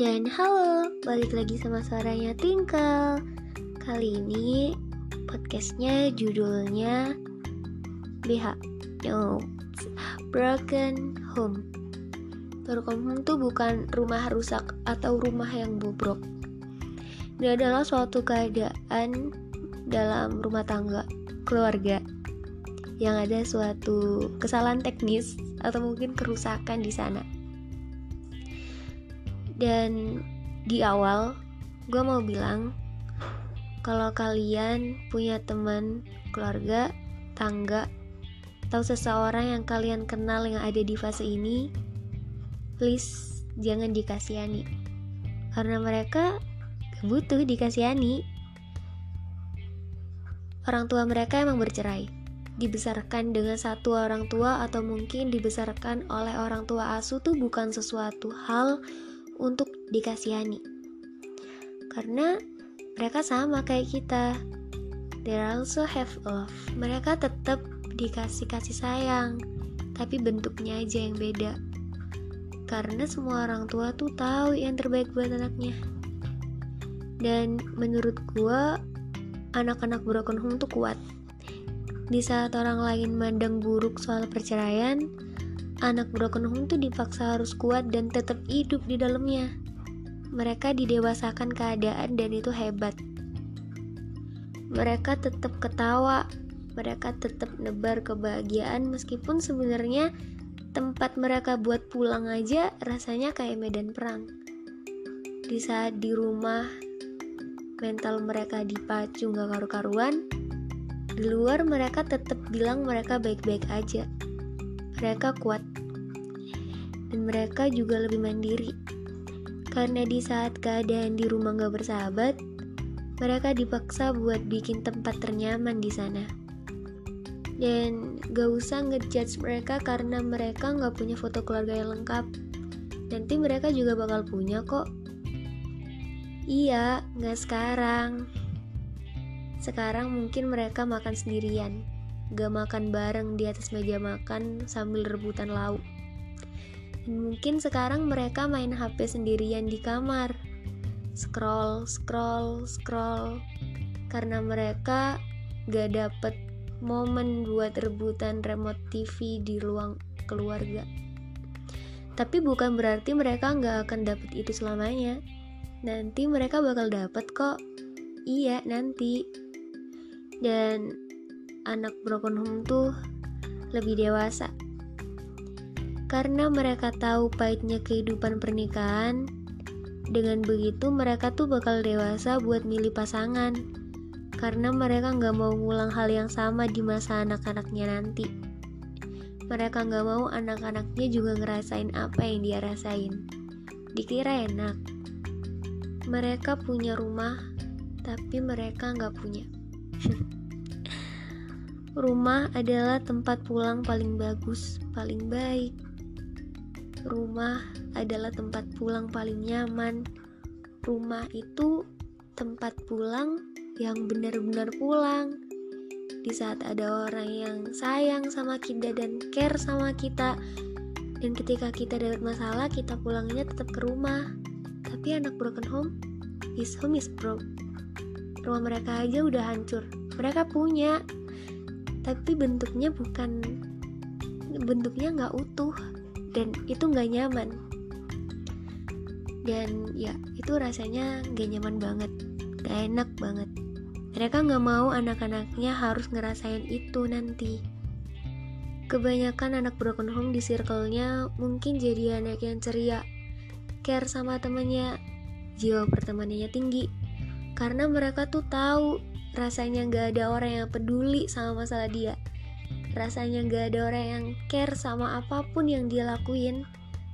Dan halo, balik lagi sama suaranya Twinkle. Kali ini podcastnya judulnya BH No, Broken Home. Broken Home tuh bukan rumah rusak atau rumah yang bobrok. Ini adalah suatu keadaan dalam rumah tangga, keluarga yang ada suatu kesalahan teknis atau mungkin kerusakan di sana. Dan di awal, gue mau bilang kalau kalian punya teman, keluarga, tangga, atau seseorang yang kalian kenal yang ada di fase ini, please jangan dikasihani. Karena mereka butuh dikasihani. Orang tua mereka emang bercerai dibesarkan dengan satu orang tua atau mungkin dibesarkan oleh orang tua asuh tuh bukan sesuatu hal untuk dikasihani. Karena mereka sama kayak kita. They also have love. Mereka tetap dikasih kasih sayang, tapi bentuknya aja yang beda. Karena semua orang tua tuh tahu yang terbaik buat anaknya. Dan menurut gua, anak-anak broken home tuh kuat di saat orang lain mandang buruk soal perceraian, anak broken home tuh dipaksa harus kuat dan tetap hidup di dalamnya. Mereka didewasakan keadaan dan itu hebat. Mereka tetap ketawa, mereka tetap nebar kebahagiaan meskipun sebenarnya tempat mereka buat pulang aja rasanya kayak medan perang. Di saat di rumah mental mereka dipacu gak karu-karuan, di luar mereka tetap bilang mereka baik-baik aja. Mereka kuat. Dan mereka juga lebih mandiri. Karena di saat keadaan di rumah gak bersahabat, mereka dipaksa buat bikin tempat ternyaman di sana. Dan gak usah ngejudge mereka karena mereka gak punya foto keluarga yang lengkap. Nanti mereka juga bakal punya kok. Iya, gak sekarang. Sekarang mungkin mereka makan sendirian, gak makan bareng di atas meja makan sambil rebutan lauk. Mungkin sekarang mereka main HP sendirian di kamar, scroll, scroll, scroll, karena mereka gak dapet momen buat rebutan remote TV di ruang keluarga. Tapi bukan berarti mereka nggak akan dapet itu selamanya. Nanti mereka bakal dapet kok. Iya, nanti dan anak broken home tuh lebih dewasa karena mereka tahu pahitnya kehidupan pernikahan dengan begitu mereka tuh bakal dewasa buat milih pasangan. Karena mereka nggak mau ngulang hal yang sama di masa anak-anaknya nanti. Mereka nggak mau anak-anaknya juga ngerasain apa yang dia rasain. Dikira enak. Mereka punya rumah tapi mereka nggak punya. Rumah adalah tempat pulang paling bagus, paling baik. Rumah adalah tempat pulang paling nyaman. Rumah itu tempat pulang yang benar-benar pulang. Di saat ada orang yang sayang sama kita dan care sama kita, dan ketika kita dapat masalah, kita pulangnya tetap ke rumah. Tapi anak broken home, his home is broke. Rumah mereka aja udah hancur mereka punya tapi bentuknya bukan bentuknya nggak utuh dan itu nggak nyaman. Dan ya itu rasanya nggak nyaman banget. Gak enak banget. Mereka nggak mau anak-anaknya harus ngerasain itu nanti. Kebanyakan anak broken home di circle-nya mungkin jadi anak yang ceria care sama temennya. Jiwa pertemanannya tinggi. Karena mereka tuh tahu rasanya gak ada orang yang peduli sama masalah dia rasanya gak ada orang yang care sama apa pun yang dia lakuin.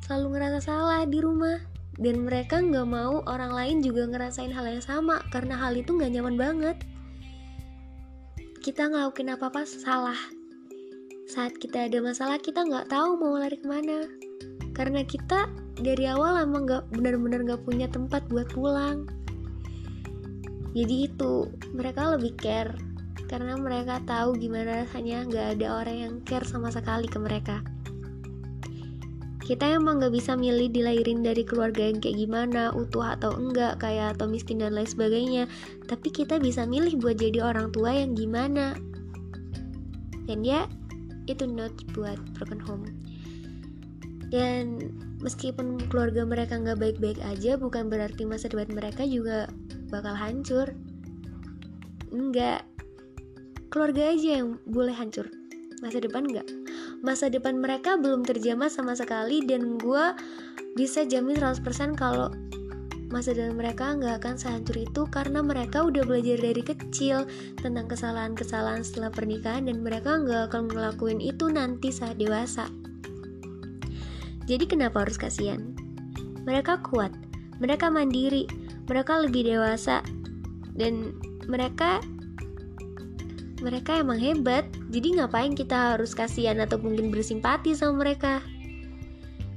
Selalu ngerasa salah di rumah. Dan mereka gak mau orang lain juga ngerasain hal yang sama karena hal itu gak nyaman banget. Kita ngelakuin apa-apa salah. Saat kita ada masalah kita nggak tahu mau lari ke mana. Karena kita dari awal emang nggak benar-benar nggak punya tempat buat pulang. Jadi itu mereka lebih care karena mereka tahu gimana rasanya nggak ada orang yang care sama sekali ke mereka. Kita emang gak bisa milih dilahirin dari keluarga yang kayak gimana utuh atau enggak kayak atau miskin dan lain sebagainya. Tapi kita bisa milih buat jadi orang tua yang gimana. Dan ya itu note buat broken home. Dan meskipun keluarga mereka nggak baik-baik aja bukan berarti masa depan mereka juga bakal hancur. Enggak keluarga aja yang boleh hancur masa depan enggak masa depan mereka belum terjamah sama sekali dan gue bisa jamin 100% kalau masa depan mereka nggak akan sehancur itu karena mereka udah belajar dari kecil tentang kesalahan-kesalahan setelah pernikahan dan mereka nggak akan ngelakuin itu nanti saat dewasa. Jadi kenapa harus kasihan? Mereka kuat, mereka mandiri, mereka lebih dewasa dan mereka mereka emang hebat, jadi ngapain kita harus kasihan atau mungkin bersimpati sama mereka?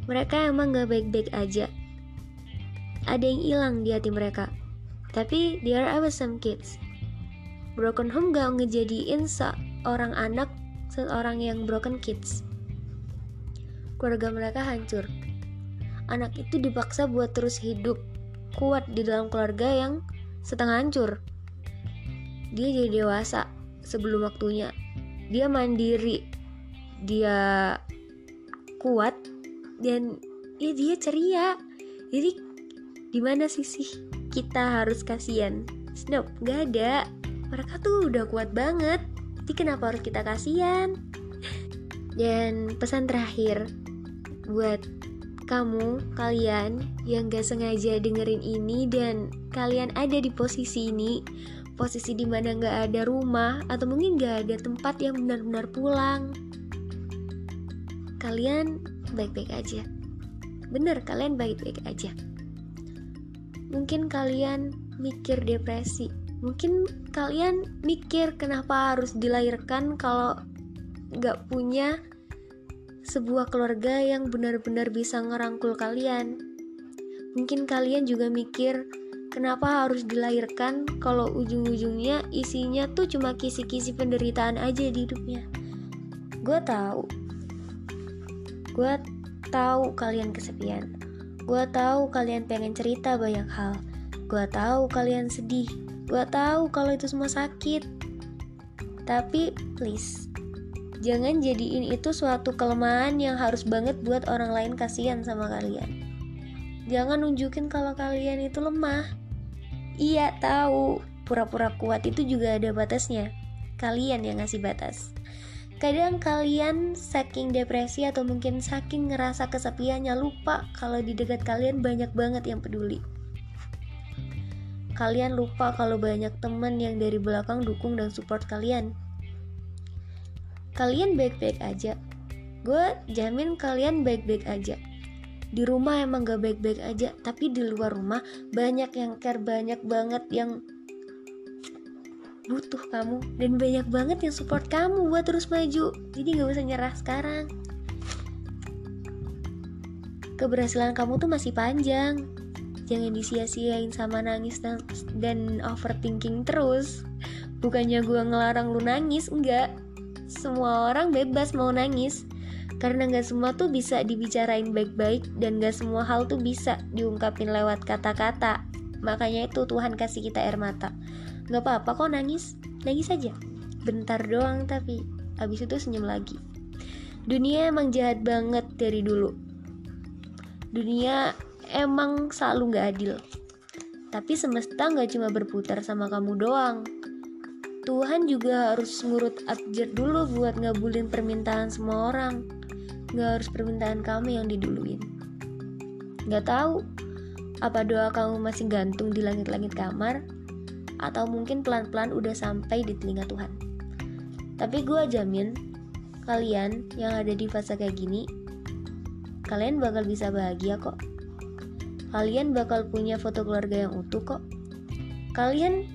Mereka emang gak baik-baik aja. Ada yang hilang di hati mereka. Tapi there are some kids. Broken home gak ngejadiin seorang anak seorang yang broken kids. Keluarga mereka hancur. Anak itu dipaksa buat terus hidup kuat di dalam keluarga yang setengah hancur. Dia jadi dewasa, sebelum waktunya. Dia mandiri. Dia kuat. Dan ya dia ceria. Jadi di mana sih kita harus kasihan? Snop gak ada. Mereka tuh udah kuat banget. Jadi kenapa harus kita kasihan? Dan pesan terakhir buat kamu, kalian yang gak sengaja dengerin ini dan kalian ada di posisi ini posisi di mana nggak ada rumah atau mungkin nggak ada tempat yang benar-benar pulang. Kalian baik-baik aja. Bener kalian baik-baik aja. Mungkin kalian mikir depresi. Mungkin kalian mikir kenapa harus dilahirkan kalau nggak punya sebuah keluarga yang benar-benar bisa ngerangkul kalian. Mungkin kalian juga mikir Kenapa harus dilahirkan kalau ujung-ujungnya isinya tuh cuma kisi-kisi penderitaan aja di hidupnya? Gue tahu. Gue tahu kalian kesepian. Gue tahu kalian pengen cerita banyak hal. Gue tahu kalian sedih. Gue tahu kalau itu semua sakit. Tapi please, jangan jadiin itu suatu kelemahan yang harus banget buat orang lain kasihan sama kalian. Jangan nunjukin kalau kalian itu lemah. Iya tahu, pura-pura kuat itu juga ada batasnya. Kalian yang ngasih batas. Kadang kalian saking depresi atau mungkin saking ngerasa kesepiannya lupa kalau di dekat kalian banyak banget yang peduli. Kalian lupa kalau banyak teman yang dari belakang dukung dan support kalian. Kalian baik-baik aja. Gue jamin kalian baik-baik aja di rumah emang gak baik-baik aja tapi di luar rumah banyak yang care banyak banget yang butuh kamu. Dan banyak banget yang support kamu buat terus maju. Jadi gak usah nyerah sekarang. Keberhasilan kamu tuh masih panjang. Jangan disia-siain sama nangis dan, dan overthinking terus. Bukannya gue ngelarang lu nangis enggak. Semua orang bebas mau nangis karena nggak semua tuh bisa dibicarain baik-baik dan nggak semua hal tuh bisa diungkapin lewat kata-kata. Makanya itu Tuhan kasih kita air mata. Nggak apa-apa kok nangis. Nangis aja. Bentar doang tapi abis itu senyum lagi. Dunia emang jahat banget dari dulu. Dunia emang selalu nggak adil. Tapi semesta nggak cuma berputar sama kamu doang. Tuhan juga harus ngurut abjad dulu buat ngabulin permintaan semua orang Gak harus permintaan kamu yang diduluin. Gak tahu apa doa kamu masih gantung di langit-langit kamar atau mungkin pelan-pelan udah sampai di telinga Tuhan. Tapi gue jamin kalian yang ada di fase kayak gini, kalian bakal bisa bahagia kok. Kalian bakal punya foto keluarga yang utuh kok. Kalian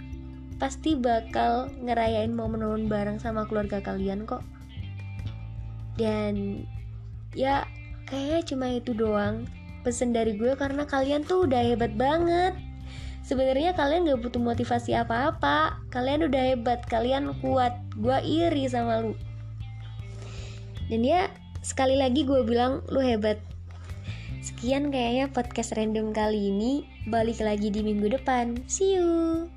pasti bakal ngerayain momen-momen bareng sama keluarga kalian kok. Dan ya kayaknya cuma itu doang pesen dari gue karena kalian tuh udah hebat banget sebenarnya kalian gak butuh motivasi apa-apa kalian udah hebat kalian kuat gue iri sama lu dan ya sekali lagi gue bilang lu hebat Sekian kayaknya podcast random kali ini. Balik lagi di minggu depan. See you.